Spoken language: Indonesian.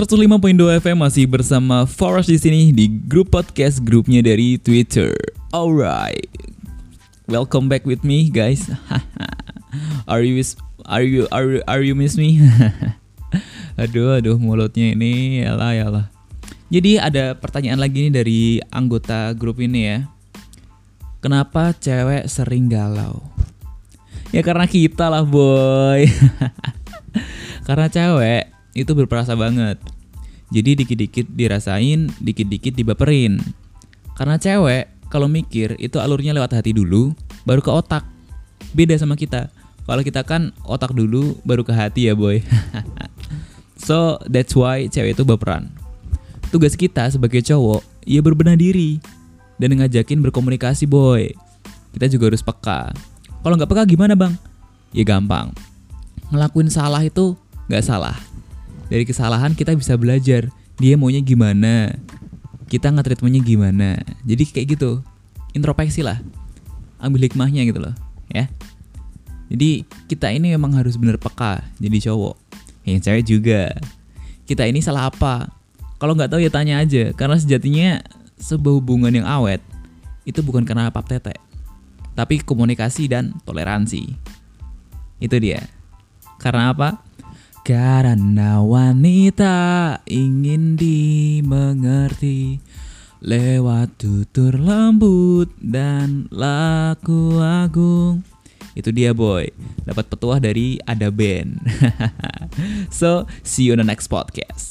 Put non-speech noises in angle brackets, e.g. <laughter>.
105.2 FM masih bersama Forest di sini di grup podcast grupnya dari Twitter. Alright, welcome back with me guys. <laughs> are you are you are you, are you miss me? <laughs> aduh aduh mulutnya ini yalah yalah. Jadi ada pertanyaan lagi nih dari anggota grup ini ya. Kenapa cewek sering galau? Ya karena kita lah boy. <laughs> karena cewek itu berperasa banget. Jadi dikit-dikit dirasain, dikit-dikit dibaperin. Karena cewek kalau mikir itu alurnya lewat hati dulu, baru ke otak. Beda sama kita. Kalau kita kan otak dulu, baru ke hati ya boy. <laughs> so that's why cewek itu baperan. Tugas kita sebagai cowok, ya berbenah diri dan ngajakin berkomunikasi boy. Kita juga harus peka. Kalau nggak peka gimana bang? Ya gampang. Ngelakuin salah itu nggak salah dari kesalahan kita bisa belajar dia maunya gimana kita nge-treatmentnya gimana. Jadi kayak gitu introspeksi lah ambil hikmahnya gitu loh ya. Jadi kita ini memang harus bener peka jadi cowok yang cewek juga. Kita ini salah apa? Kalau nggak tahu ya tanya aja karena sejatinya sebuah hubungan yang awet itu bukan karena pap tete tapi komunikasi dan toleransi. Itu dia. Karena apa karena wanita ingin dimengerti lewat tutur lembut dan laku agung. Itu dia boy, dapat petuah dari ada band. <laughs> so, see you on the next podcast.